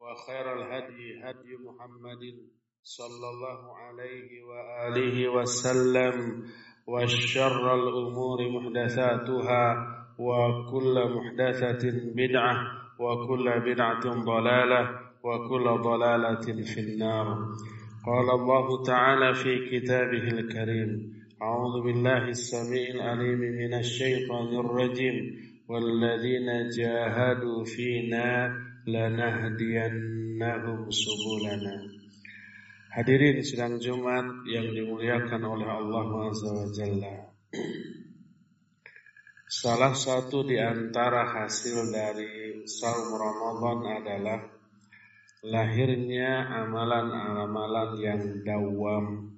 وخير الهدي هدي محمد صلى الله عليه وآله وسلم وشر الأمور محدثاتها وكل محدثة بدعة وكل بدعة ضلالة وكل ضلالة في النار. قال الله تعالى في كتابه الكريم أعوذ بالله السميع العليم من الشيطان الرجيم والذين جاهدوا فينا lanahdiyannahum subulana. Hadirin sidang Jumat yang dimuliakan oleh Allah Azza wa Jalla. Salah satu di antara hasil dari saum Ramadan adalah lahirnya amalan-amalan yang dawam.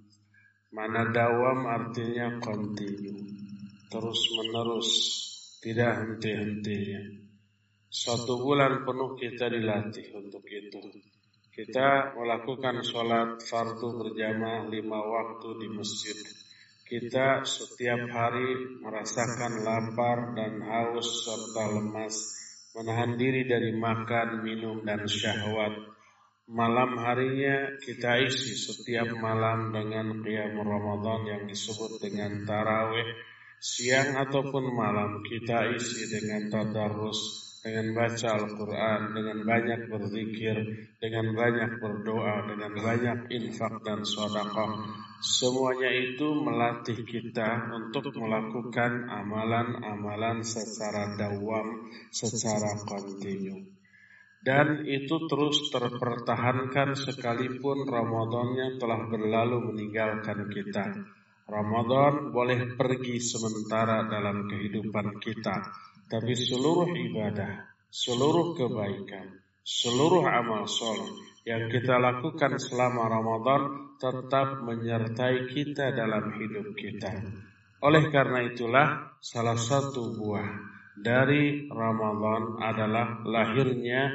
Mana dawam artinya kontinu, terus menerus, tidak henti-hentinya. Satu bulan penuh kita dilatih untuk itu. Kita melakukan sholat fardu berjamaah lima waktu di masjid. Kita setiap hari merasakan lapar dan haus serta lemas, menahan diri dari makan, minum, dan syahwat. Malam harinya kita isi setiap malam dengan qiyam Ramadan yang disebut dengan tarawih. Siang ataupun malam kita isi dengan tadarus, dengan baca Al-Quran, dengan banyak berzikir, dengan banyak berdoa, dengan banyak infak dan sodakah. Semuanya itu melatih kita untuk melakukan amalan-amalan secara dawam, secara kontinu. Dan itu terus terpertahankan sekalipun Ramadannya telah berlalu meninggalkan kita. Ramadan boleh pergi sementara dalam kehidupan kita, tapi seluruh ibadah, seluruh kebaikan, seluruh amal soleh yang kita lakukan selama Ramadan tetap menyertai kita dalam hidup kita. Oleh karena itulah salah satu buah dari Ramadan adalah lahirnya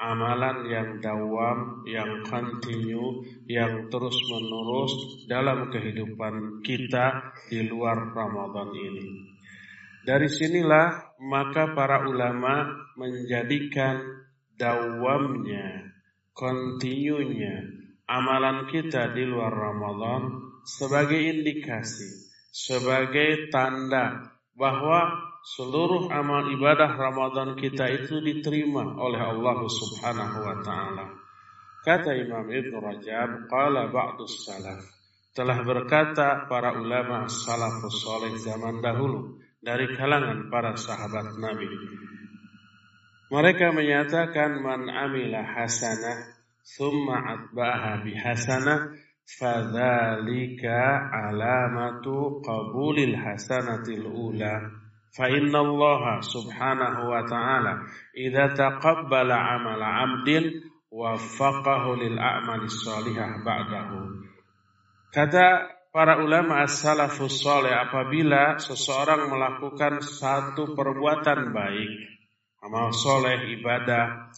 amalan yang dawam, yang kontinu, yang terus menerus dalam kehidupan kita di luar Ramadan ini. Dari sinilah maka para ulama menjadikan dawamnya, kontinunya amalan kita di luar Ramadan sebagai indikasi, sebagai tanda bahwa seluruh amal ibadah Ramadan kita itu diterima oleh Allah Subhanahu wa taala. Kata Imam Ibn Rajab, qala ba'dus salaf. Telah berkata para ulama salafus soleh zaman dahulu dari kalangan para sahabat Nabi. Mereka menyatakan man amila hasanah thumma atba'aha bihasanah fadzalika alamatu qabulil hasanatil ula fa inna Allah subhanahu wa ta'ala idza taqabbala amala 'abdin waffaqahu lil a'mali salihah ba'dahu kata para ulama as-salafus saleh apabila seseorang melakukan satu perbuatan baik amal soleh ibadah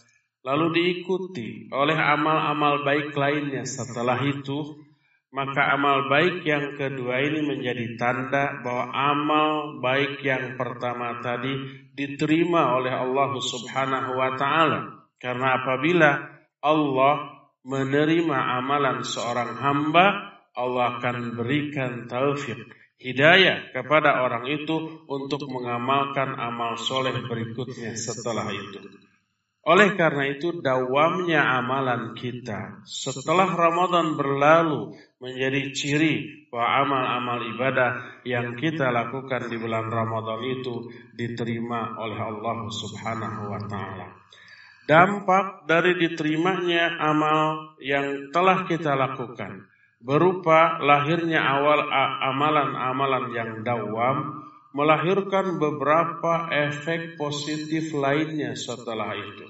lalu diikuti oleh amal-amal baik lainnya setelah itu, maka amal baik yang kedua ini menjadi tanda bahwa amal baik yang pertama tadi diterima oleh Allah Subhanahu wa taala. Karena apabila Allah menerima amalan seorang hamba, Allah akan berikan taufik hidayah kepada orang itu untuk mengamalkan amal soleh berikutnya setelah itu. Oleh karena itu dawamnya amalan kita setelah Ramadan berlalu menjadi ciri bahwa amal-amal ibadah yang kita lakukan di bulan Ramadan itu diterima oleh Allah Subhanahu wa taala. Dampak dari diterimanya amal yang telah kita lakukan berupa lahirnya awal amalan-amalan yang dawam melahirkan beberapa efek positif lainnya setelah itu.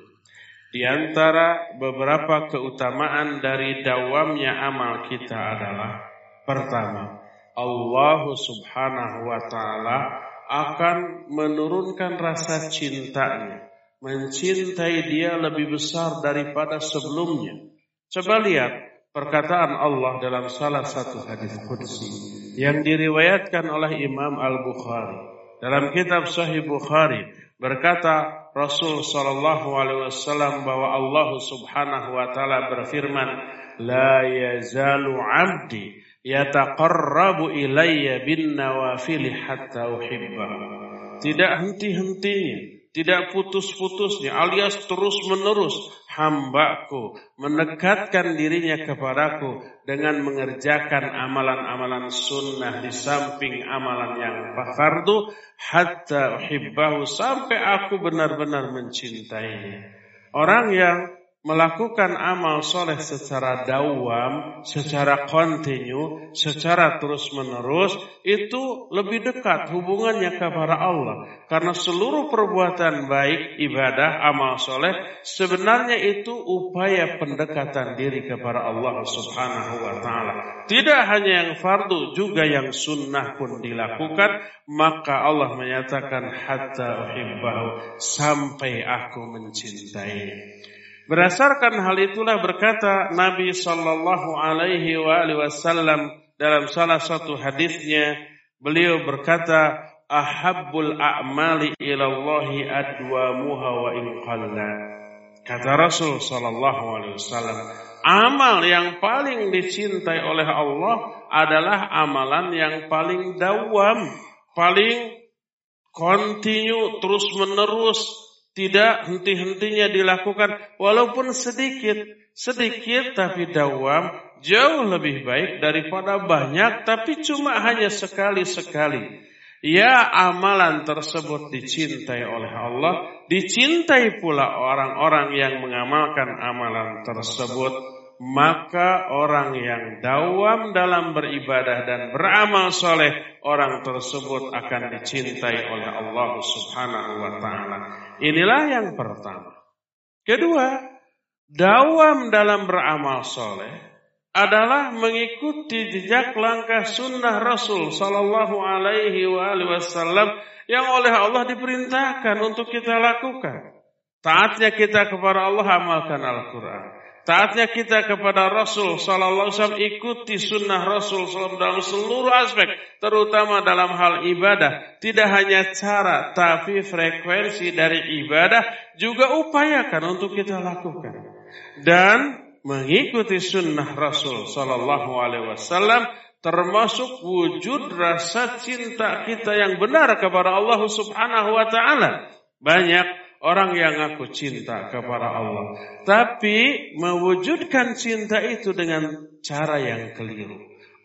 Di antara beberapa keutamaan dari dawamnya amal kita adalah pertama, Allah Subhanahu wa taala akan menurunkan rasa cintanya, mencintai dia lebih besar daripada sebelumnya. Coba lihat perkataan Allah dalam salah satu hadis qudsi yang diriwayatkan oleh Imam Al-Bukhari. Dalam kitab Sahih Bukhari berkata Rasul sallallahu alaihi wasallam bahwa Allah Subhanahu wa taala berfirman la yazalu 'abdi yataqarrabu ilayya bin nawafil hatta uhibbahu tidak henti-hentinya tidak putus-putusnya alias terus-menerus hambaku mendekatkan dirinya kepadaku dengan mengerjakan amalan-amalan sunnah di samping amalan yang fardu hatta uhibbahu sampai aku benar-benar mencintainya. Orang yang melakukan amal soleh secara dawam, secara kontinu, secara terus-menerus, itu lebih dekat hubungannya kepada Allah. Karena seluruh perbuatan baik, ibadah, amal soleh, sebenarnya itu upaya pendekatan diri kepada Allah subhanahu wa ta'ala. Tidak hanya yang fardu, juga yang sunnah pun dilakukan, maka Allah menyatakan, Hatta uhibbahu, sampai aku mencintai. Berdasarkan hal itulah berkata Nabi Shallallahu Alaihi Wasallam dalam salah satu hadisnya beliau berkata ahabbul a'mali ilallahi adwamuha wa in kata Rasul Shallallahu Alaihi Wasallam amal yang paling dicintai oleh Allah adalah amalan yang paling dawam paling kontinu terus menerus tidak henti-hentinya dilakukan walaupun sedikit, sedikit tapi dawam jauh lebih baik daripada banyak tapi cuma hanya sekali-sekali. Ya amalan tersebut dicintai oleh Allah, dicintai pula orang-orang yang mengamalkan amalan tersebut maka orang yang dawam dalam beribadah dan beramal soleh, orang tersebut akan dicintai oleh Allah Subhanahu wa Ta'ala. Inilah yang pertama. Kedua, dawam dalam beramal soleh adalah mengikuti jejak langkah sunnah Rasul Sallallahu Alaihi Wasallam yang oleh Allah diperintahkan untuk kita lakukan. Taatnya kita kepada Allah amalkan Al-Quran. Taatnya kita kepada Rasul Sallallahu Alaihi Wasallam ikuti sunnah Rasul Sallallahu dalam seluruh aspek, terutama dalam hal ibadah. Tidak hanya cara, tapi frekuensi dari ibadah juga upayakan untuk kita lakukan. Dan mengikuti sunnah Rasul Sallallahu Alaihi Wasallam termasuk wujud rasa cinta kita yang benar kepada Allah Subhanahu wa taala. Banyak orang yang ngaku cinta kepada Allah, tapi mewujudkan cinta itu dengan cara yang keliru.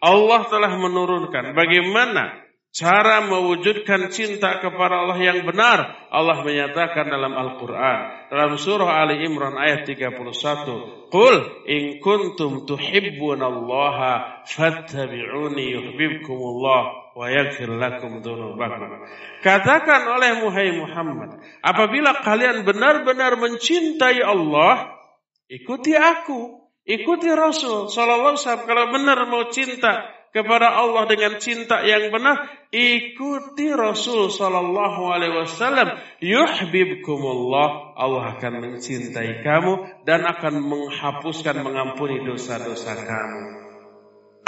Allah telah menurunkan bagaimana Cara mewujudkan cinta kepada Allah yang benar. Allah menyatakan dalam Al-Qur'an dalam surah Ali Imran ayat 31 Qul in kuntum tuhibbunallaha fattabi'uni yuhibbukumullah wa yaghfir lakum dzunubakum Katakan oleh Muhai Muhammad apabila kalian benar-benar mencintai Allah ikuti aku ikuti Rasul sallallahu alaihi wasallam kalau benar mau cinta kepada Allah dengan cinta yang benar, ikuti Rasul sallallahu alaihi wasallam. Yuhibbukumullah, Allah akan mencintai kamu dan akan menghapuskan mengampuni dosa-dosa kamu.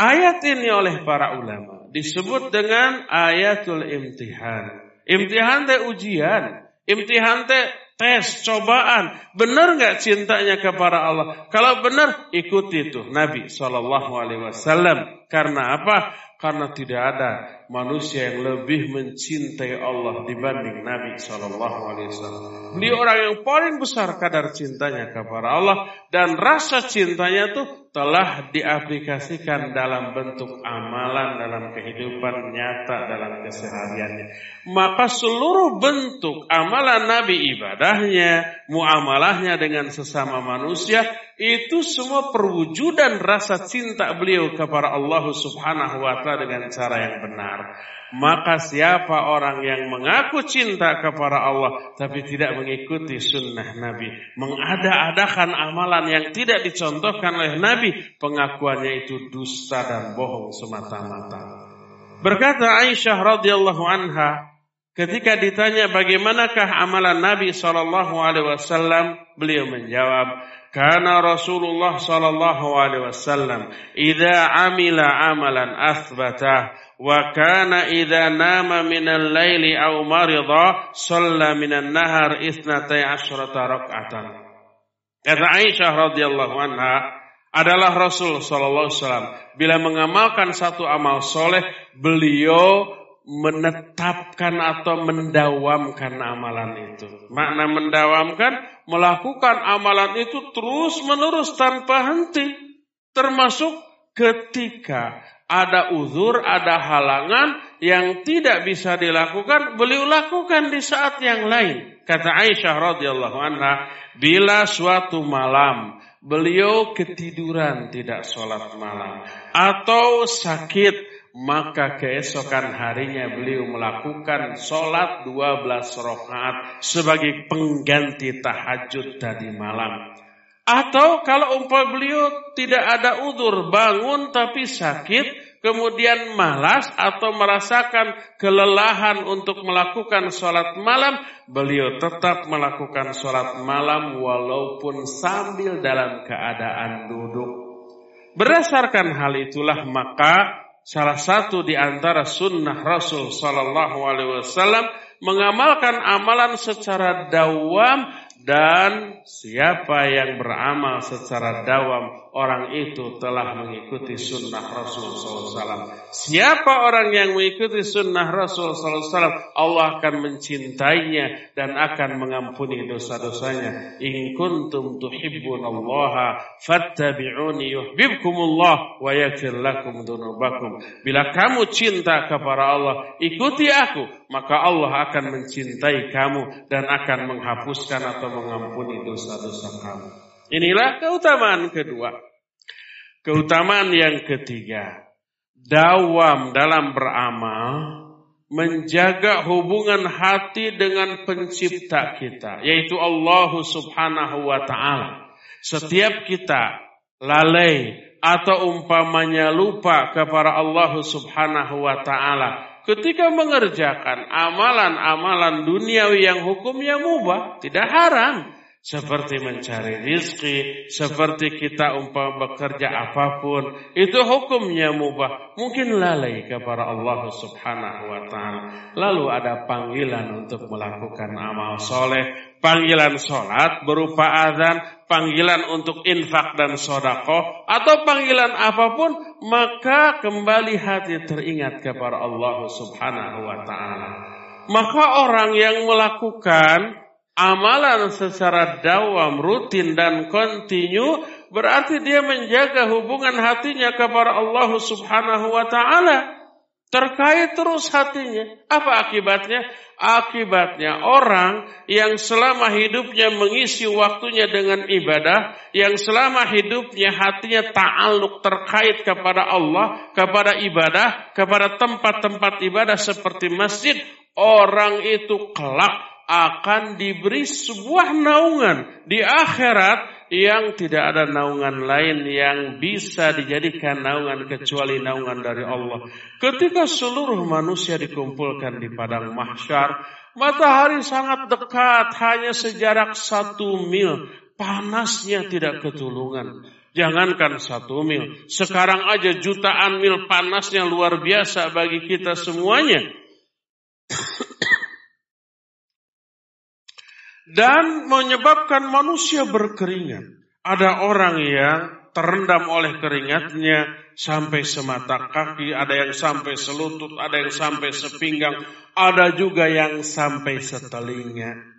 Ayat ini oleh para ulama disebut dengan ayatul imtihan. Imtihan teh ujian, imtihan teh tes, cobaan. Benar nggak cintanya kepada Allah? Kalau benar, ikuti itu Nabi Shallallahu Alaihi Wasallam. Karena apa? Karena tidak ada manusia yang lebih mencintai Allah dibanding Nabi Shallallahu Alaihi Wasallam. Beliau orang yang paling besar kadar cintanya kepada Allah dan rasa cintanya tuh telah diaplikasikan dalam bentuk amalan dalam kehidupan nyata dalam kesehariannya. Maka seluruh bentuk amalan Nabi ibadahnya, muamalahnya dengan sesama manusia itu semua perwujudan rasa cinta beliau kepada Allah Subhanahu wa taala dengan cara yang benar. Maka siapa orang yang mengaku cinta kepada Allah tapi tidak mengikuti sunnah Nabi, mengada-adakan amalan yang tidak dicontohkan oleh Nabi, pengakuannya itu dusta dan bohong semata-mata. Berkata Aisyah radhiyallahu anha, ketika ditanya bagaimanakah amalan Nabi sallallahu alaihi wasallam, beliau menjawab, karena Rasulullah sallallahu alaihi wasallam idza amila amalan athbatah wa kana idza nama minal laili aw marida shalla minan nahar isnatai asyrata rak'atan. Kata Aisyah radhiyallahu anha adalah Rasul sallallahu alaihi wasallam bila mengamalkan satu amal soleh beliau menetapkan atau mendawamkan amalan itu. Makna mendawamkan melakukan amalan itu terus menerus tanpa henti termasuk ketika ada uzur, ada halangan yang tidak bisa dilakukan, beliau lakukan di saat yang lain. Kata Aisyah radhiyallahu anha, bila suatu malam beliau ketiduran tidak sholat malam atau sakit maka keesokan harinya beliau melakukan sholat 12 rakaat sebagai pengganti tahajud tadi malam. Atau kalau umpah beliau tidak ada udur, bangun tapi sakit, kemudian malas atau merasakan kelelahan untuk melakukan sholat malam, beliau tetap melakukan sholat malam walaupun sambil dalam keadaan duduk. Berdasarkan hal itulah maka salah satu di antara sunnah Rasul Sallallahu Alaihi Wasallam mengamalkan amalan secara dawam dan siapa yang beramal secara dawam orang itu telah mengikuti sunnah Rasul SAW. Siapa orang yang mengikuti sunnah Rasul SAW, Allah akan mencintainya dan akan mengampuni dosa-dosanya. In kuntum tuhibbunallaha fattabi'uni yuhibbukumullah wa yaghfir lakum dunubakum. Bila kamu cinta kepada Allah, ikuti aku, maka Allah akan mencintai kamu dan akan menghapuskan atau mengampuni dosa-dosa kamu. Inilah keutamaan kedua. Keutamaan yang ketiga, dawam dalam beramal, menjaga hubungan hati dengan pencipta kita, yaitu Allah Subhanahu wa taala. Setiap kita lalai atau umpamanya lupa kepada Allah Subhanahu wa taala ketika mengerjakan amalan-amalan duniawi yang hukumnya mubah, tidak haram. Seperti mencari rizki, seperti kita umpama bekerja apa pun, itu hukumnya mubah. Mungkin lalai kepada Allah subhanahu wa ta'ala. Lalu ada panggilan untuk melakukan amal soleh, panggilan sholat berupa azan, panggilan untuk infak dan sodako, atau panggilan apa pun, maka kembali hati teringat kepada Allah Subhanahu wa Ta'ala. Maka orang yang melakukan amalan secara dawam, rutin, dan kontinu, berarti dia menjaga hubungan hatinya kepada Allah Subhanahu wa Ta'ala. Terkait terus hatinya. Apa akibatnya? Akibatnya orang yang selama hidupnya mengisi waktunya dengan ibadah, yang selama hidupnya hatinya ta'aluk terkait kepada Allah, kepada ibadah, kepada tempat-tempat ibadah seperti masjid, orang itu kelak akan diberi sebuah naungan di akhirat yang tidak ada naungan lain yang bisa dijadikan naungan kecuali naungan dari Allah. Ketika seluruh manusia dikumpulkan di padang mahsyar, matahari sangat dekat, hanya sejarak satu mil. Panasnya tidak ketulungan. Jangankan satu mil, sekarang aja jutaan mil panasnya luar biasa bagi kita semuanya. Dan menyebabkan manusia berkeringat. Ada orang yang terendam oleh keringatnya sampai semata kaki, ada yang sampai selutut, ada yang sampai sepinggang, ada juga yang sampai setelinga.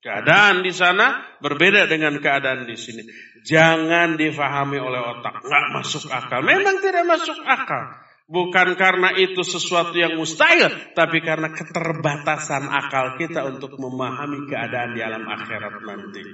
Keadaan di sana berbeda dengan keadaan di sini. Jangan difahami oleh otak, nggak masuk akal. Memang tidak masuk akal. Bukan karena itu sesuatu yang mustahil, tapi karena keterbatasan akal kita untuk memahami keadaan di alam akhirat nanti.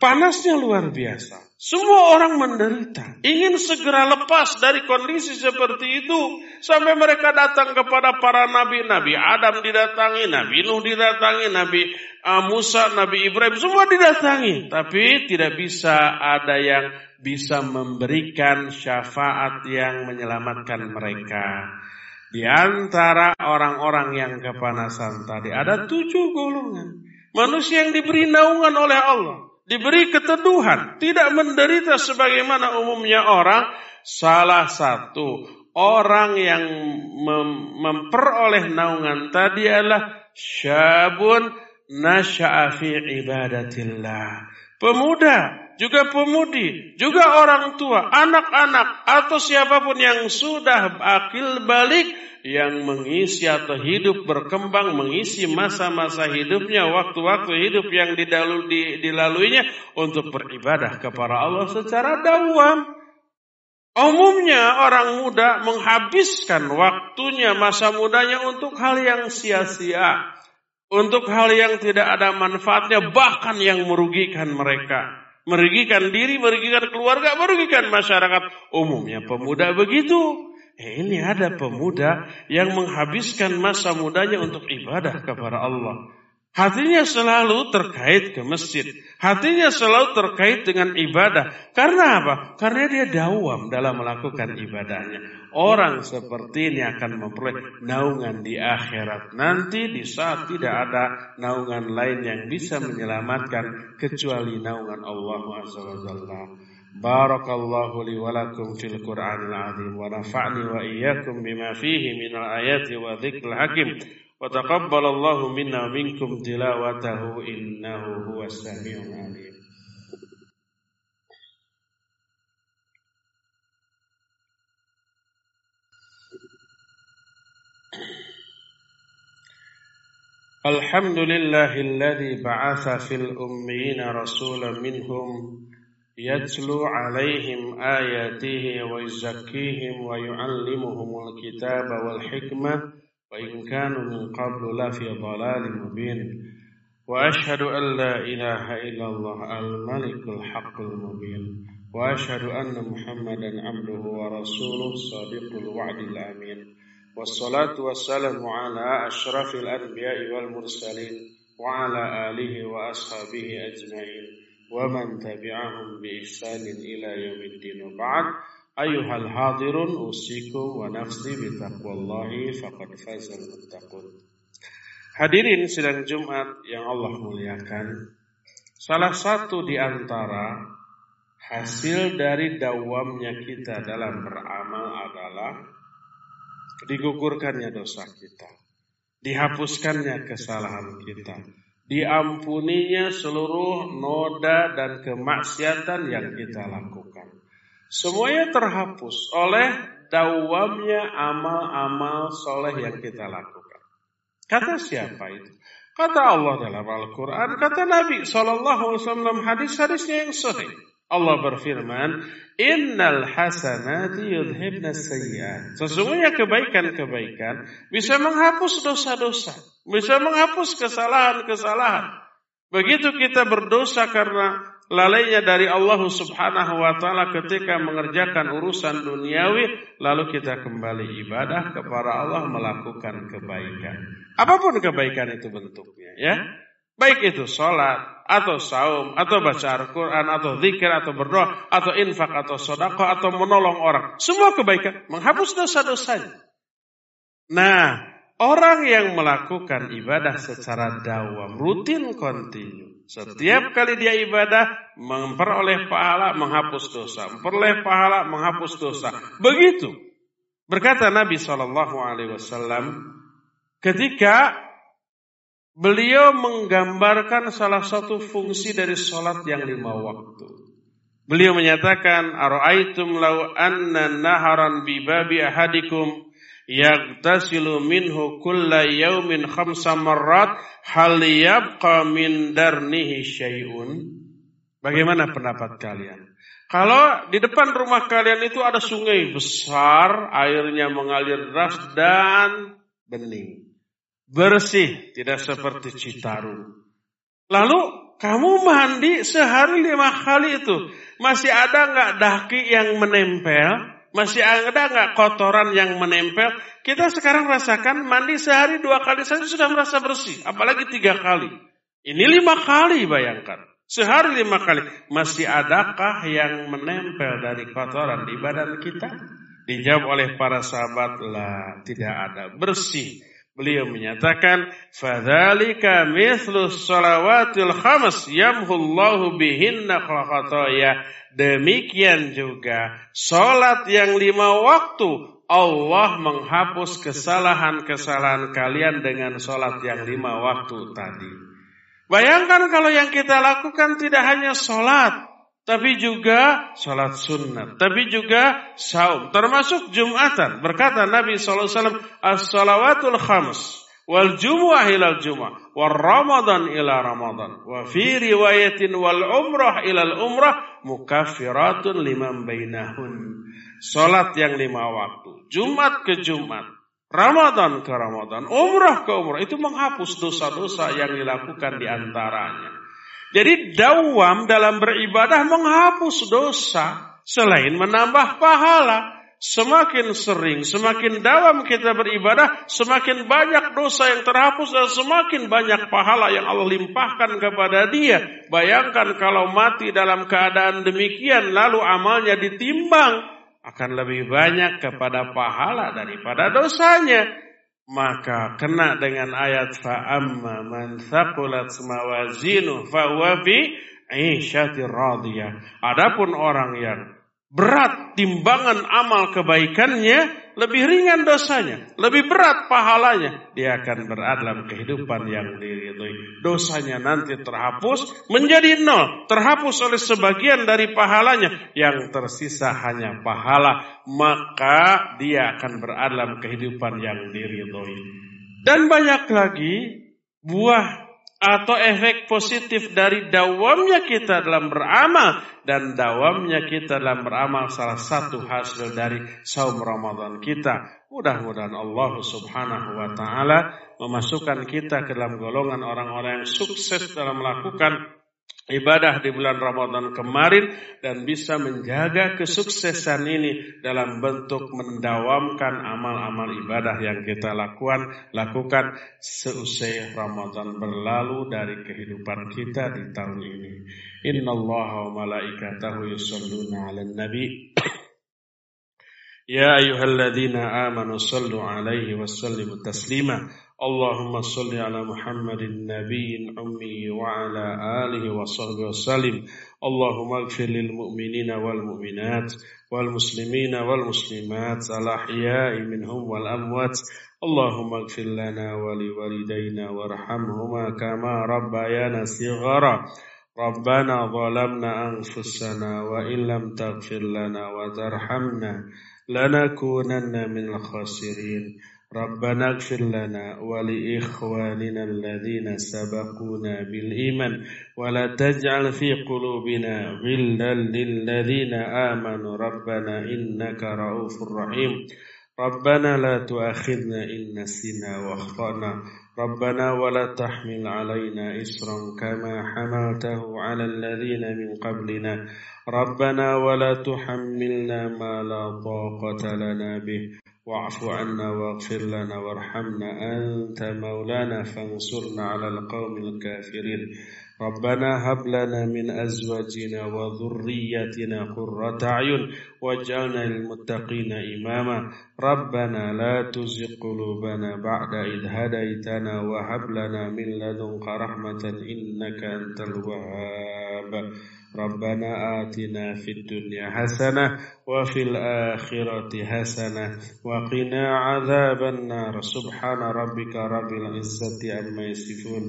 Panasnya luar biasa. Semua orang menderita. Ingin segera lepas dari kondisi seperti itu. Sampai mereka datang kepada para nabi. Nabi Adam didatangi, Nabi Nuh didatangi, Nabi uh, Musa, Nabi Ibrahim. Semua didatangi. Tapi tidak bisa ada yang bisa memberikan syafaat yang menyelamatkan mereka. Di antara orang-orang yang kepanasan tadi ada tujuh golongan. Manusia yang diberi naungan oleh Allah. Diberi keteduhan. Tidak menderita sebagaimana umumnya orang. Salah satu orang yang mem memperoleh naungan tadi adalah syabun nasya'a fi ibadatillah. Pemuda juga pemudi, juga orang tua, anak-anak, atau siapa pun yang sudah akil balik, yang mengisi atau hidup berkembang, mengisi masa-masa hidupnya, waktu-waktu hidup yang dilaluinya untuk beribadah kepada Allah secara dawam. Umumnya orang muda menghabiskan waktunya, masa mudanya untuk hal yang sia-sia. Untuk hal yang tidak ada manfaatnya, bahkan yang merugikan mereka merugikan diri, merugikan keluarga, merugikan masyarakat. Umumnya pemuda begitu. Eh, ini ada pemuda yang menghabiskan masa mudanya untuk ibadah kepada Allah. Hatinya selalu terkait ke masjid. Hatinya selalu terkait dengan ibadah. Karena apa? Karena dia dawam dalam melakukan ibadahnya. Orang seperti ini akan memperoleh naungan di akhirat. Nanti di saat tidak ada naungan lain yang bisa menyelamatkan kecuali naungan Allah Azza wa Jalla. Barakallahu li wa lakum fil Qur'anil azim wa nafa'ni wa iyyakum bima fihi minal ayati wa dzikril hakim. وتقبل الله منا ومنكم تلاوته إنه هو السميع العليم الحمد لله الذي بعث في الأميين رسولا منهم يتلو عليهم آياته ويزكيهم ويعلمهم الكتاب والحكمة وإن كانوا من قبل لفي ضلال مبين. وأشهد أن لا إله إلا الله الملك الحق المبين. وأشهد أن محمدا عبده ورسوله صادق الوعد الأمين. والصلاة والسلام على أشرف الأنبياء والمرسلين وعلى آله وأصحابه أجمعين ومن تبعهم بإحسان إلى يوم الدين وبعد Ayuhal hadirun usikum wa nafsi bitaqwallahi faqad fazal muttaqun. Hadirin sidang Jumat yang Allah muliakan. Salah satu di antara hasil dari dawamnya kita dalam beramal adalah digugurkannya dosa kita, dihapuskannya kesalahan kita, diampuninya seluruh noda dan kemaksiatan yang kita lakukan. Semuanya terhapus oleh dawamnya amal-amal soleh yang kita lakukan. Kata siapa itu? Kata Allah dalam Al-Quran, kata Nabi Wasallam hadis-hadisnya yang sahih. Allah berfirman, Innal hasanati yudhibna sayyiat. Sesungguhnya kebaikan-kebaikan bisa menghapus dosa-dosa. Bisa menghapus kesalahan-kesalahan. Begitu kita berdosa karena lalainya dari Allah subhanahu wa ta'ala ketika mengerjakan urusan duniawi. Lalu kita kembali ibadah kepada Allah melakukan kebaikan. Apa pun kebaikan itu bentuknya ya. Baik itu sholat, atau saum, atau baca Al-Quran, atau zikir, atau berdoa, atau infak, atau sodako, atau menolong orang. Semua kebaikan, menghapus dosa-dosanya. Nah, orang yang melakukan ibadah secara dawam, rutin, kontinu. Setiap kali dia ibadah, memperoleh pahala, menghapus dosa. Memperoleh pahala, menghapus dosa. Begitu. Berkata Nabi SAW, ketika Beliau menggambarkan salah satu fungsi dari sholat yang lima waktu. Beliau menyatakan, Ara'aitum law anna naharan bi babi ahadikum yagtasilu minhu kulla yaumin khamsa marrat hal yabqa min darnihi syai'un. Bagaimana pendapat kalian? Kalau di depan rumah kalian itu ada sungai besar, airnya mengalir deras dan bening bersih, tidak seperti Citarum. Lalu kamu mandi sehari lima kali itu, masih ada nggak daki yang menempel? Masih ada nggak kotoran yang menempel? Kita sekarang rasakan mandi sehari dua kali saja sudah merasa bersih, apalagi tiga kali. Ini lima kali bayangkan. Sehari lima kali. Masih adakah yang menempel dari kotoran di badan kita? Dijawab oleh para sahabat, lah tidak ada. Bersih. Beliau menyatakan, "Fadzalika mithlu shalawatil khams yamhullahu bihinna khataya." Demikian juga salat yang lima waktu Allah menghapus kesalahan-kesalahan kalian dengan salat yang lima waktu tadi. Bayangkan kalau yang kita lakukan tidak hanya salat, tapi juga sholat sunnah, tapi juga saum, termasuk jumatan. Berkata Nabi SAW, as-salawatul khams, wal jumu'ah ilal jumu'ah, wal ramadan ila ramadan, wa fi riwayatin wal umrah ilal umrah, mukaffiratun liman bainahun. Sholat yang lima waktu, Jumat ke Jumat, Ramadan ke Ramadan, umrah ke umrah, itu menghapus dosa-dosa yang dilakukan di antaranya. Jadi dawam dalam beribadah menghapus dosa selain menambah pahala. Semakin sering, semakin dawam kita beribadah, semakin banyak dosa yang terhapus dan semakin banyak pahala yang Allah limpahkan kepada dia. Bayangkan kalau mati dalam keadaan demikian lalu amalnya ditimbang akan lebih banyak kepada pahala daripada dosanya maka kena dengan ayat fa'amma man thaqulat mawazinu fa huwa fi radiyah. Adapun orang yang berat timbangan amal kebaikannya, lebih ringan dosanya, lebih berat pahalanya, dia akan berada dalam kehidupan yang diridhoi. Dosanya nanti terhapus menjadi nol, terhapus oleh sebagian dari pahalanya, yang tersisa hanya pahala, maka dia akan berada dalam kehidupan yang diridhoi. Dan banyak lagi buah atau efek positif dari dawamnya kita dalam beramal dan dawamnya kita dalam beramal salah satu hasil dari saum Ramadan kita. Mudah-mudahan Allah Subhanahu wa taala memasukkan kita ke dalam golongan orang-orang yang sukses dalam melakukan ibadah di bulan Ramadan kemarin dan bisa menjaga kesuksesan ini dalam bentuk mendawamkan amal-amal ibadah yang kita lakukan lakukan seusai Ramadan berlalu dari kehidupan kita di tahun ini. Innallaha wa malaikatahu yusholluna 'alan nabi. Ya ayyuhalladzina amanu sallu 'alaihi wa sallimu taslima. اللهم صل على محمد النبي الأمي وعلى آله وصحبه وسلم. اللهم اغفر للمؤمنين والمؤمنات والمسلمين والمسلمات الأحياء منهم والأموات. اللهم اغفر لنا ولوالدينا وارحمهما كما ربيانا صغارا. ربنا ظلمنا أنفسنا وإن لم تغفر لنا وترحمنا لنكونن من الخاسرين. ربنا اغفر لنا ولإخواننا الذين سبقونا بالإيمان ولا تجعل في قلوبنا غلا للذين آمنوا. ربنا إنك رؤوف رحيم. ربنا لا تؤاخذنا إن نسينا واخطأنا. ربنا ولا تحمل علينا إسرا كما حملته على الذين من قبلنا. ربنا ولا تحملنا ما لا طاقة لنا به. واعف عنا واغفر لنا وارحمنا أنت مولانا فانصرنا على القوم الكافرين. ربنا هب لنا من أزواجنا وذريتنا قرة أعين واجعلنا للمتقين إماما. ربنا لا تزغ قلوبنا بعد إذ هديتنا وهب لنا من لدنك رحمة إنك أنت الوهاب. ربنا آتنا في الدنيا حسنة وفي الآخرة حسنة وقنا عذاب النار. سبحان ربك رب العزة عما يصفون.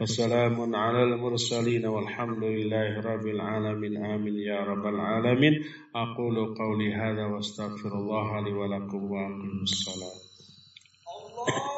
وسلام على المرسلين والحمد لله رب العالمين. آمين يا رب العالمين. أقول قولي هذا واستغفر الله لي ولكم وأقيم الصلاة. الله